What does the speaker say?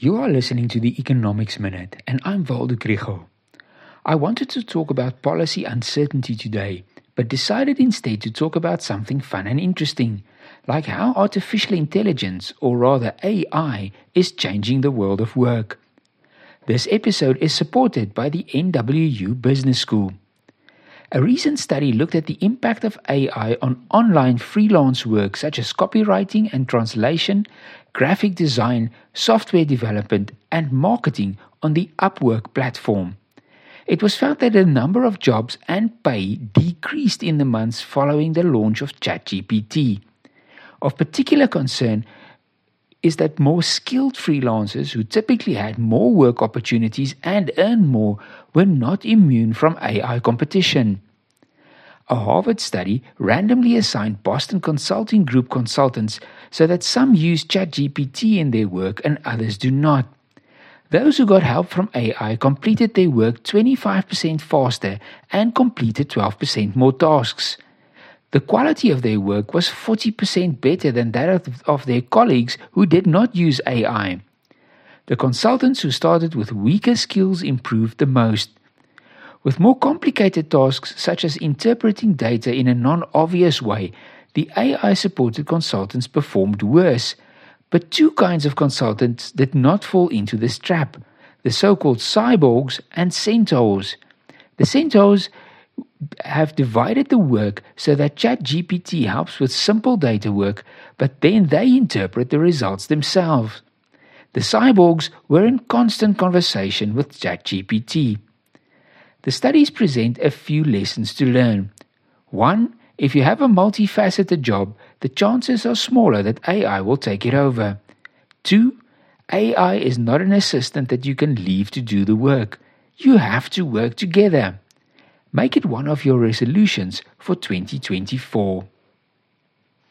You are listening to the Economics Minute, and I'm Waldo Krugell. I wanted to talk about policy uncertainty today, but decided instead to talk about something fun and interesting, like how artificial intelligence, or rather AI, is changing the world of work. This episode is supported by the NWU Business School. A recent study looked at the impact of AI on online freelance work such as copywriting and translation, graphic design, software development, and marketing on the Upwork platform. It was found that the number of jobs and pay decreased in the months following the launch of ChatGPT. Of particular concern is that more skilled freelancers who typically had more work opportunities and earned more were not immune from AI competition. A Harvard study randomly assigned Boston Consulting Group consultants so that some use ChatGPT in their work and others do not. Those who got help from AI completed their work 25% faster and completed 12% more tasks. The quality of their work was 40% better than that of, their colleagues who did not use AI. The consultants who started with weaker skills improved the most. With more complicated tasks, such as interpreting data in a non obvious way, the AI supported consultants performed worse. But two kinds of consultants did not fall into this trap the so called cyborgs and centaurs. The centaurs have divided the work so that ChatGPT helps with simple data work, but then they interpret the results themselves. The cyborgs were in constant conversation with ChatGPT. The studies present a few lessons to learn. One, if you have a multifaceted job, the chances are smaller that AI will take it over. Two, AI is not an assistant that you can leave to do the work. You have to work together. Make it one of your resolutions for 2024.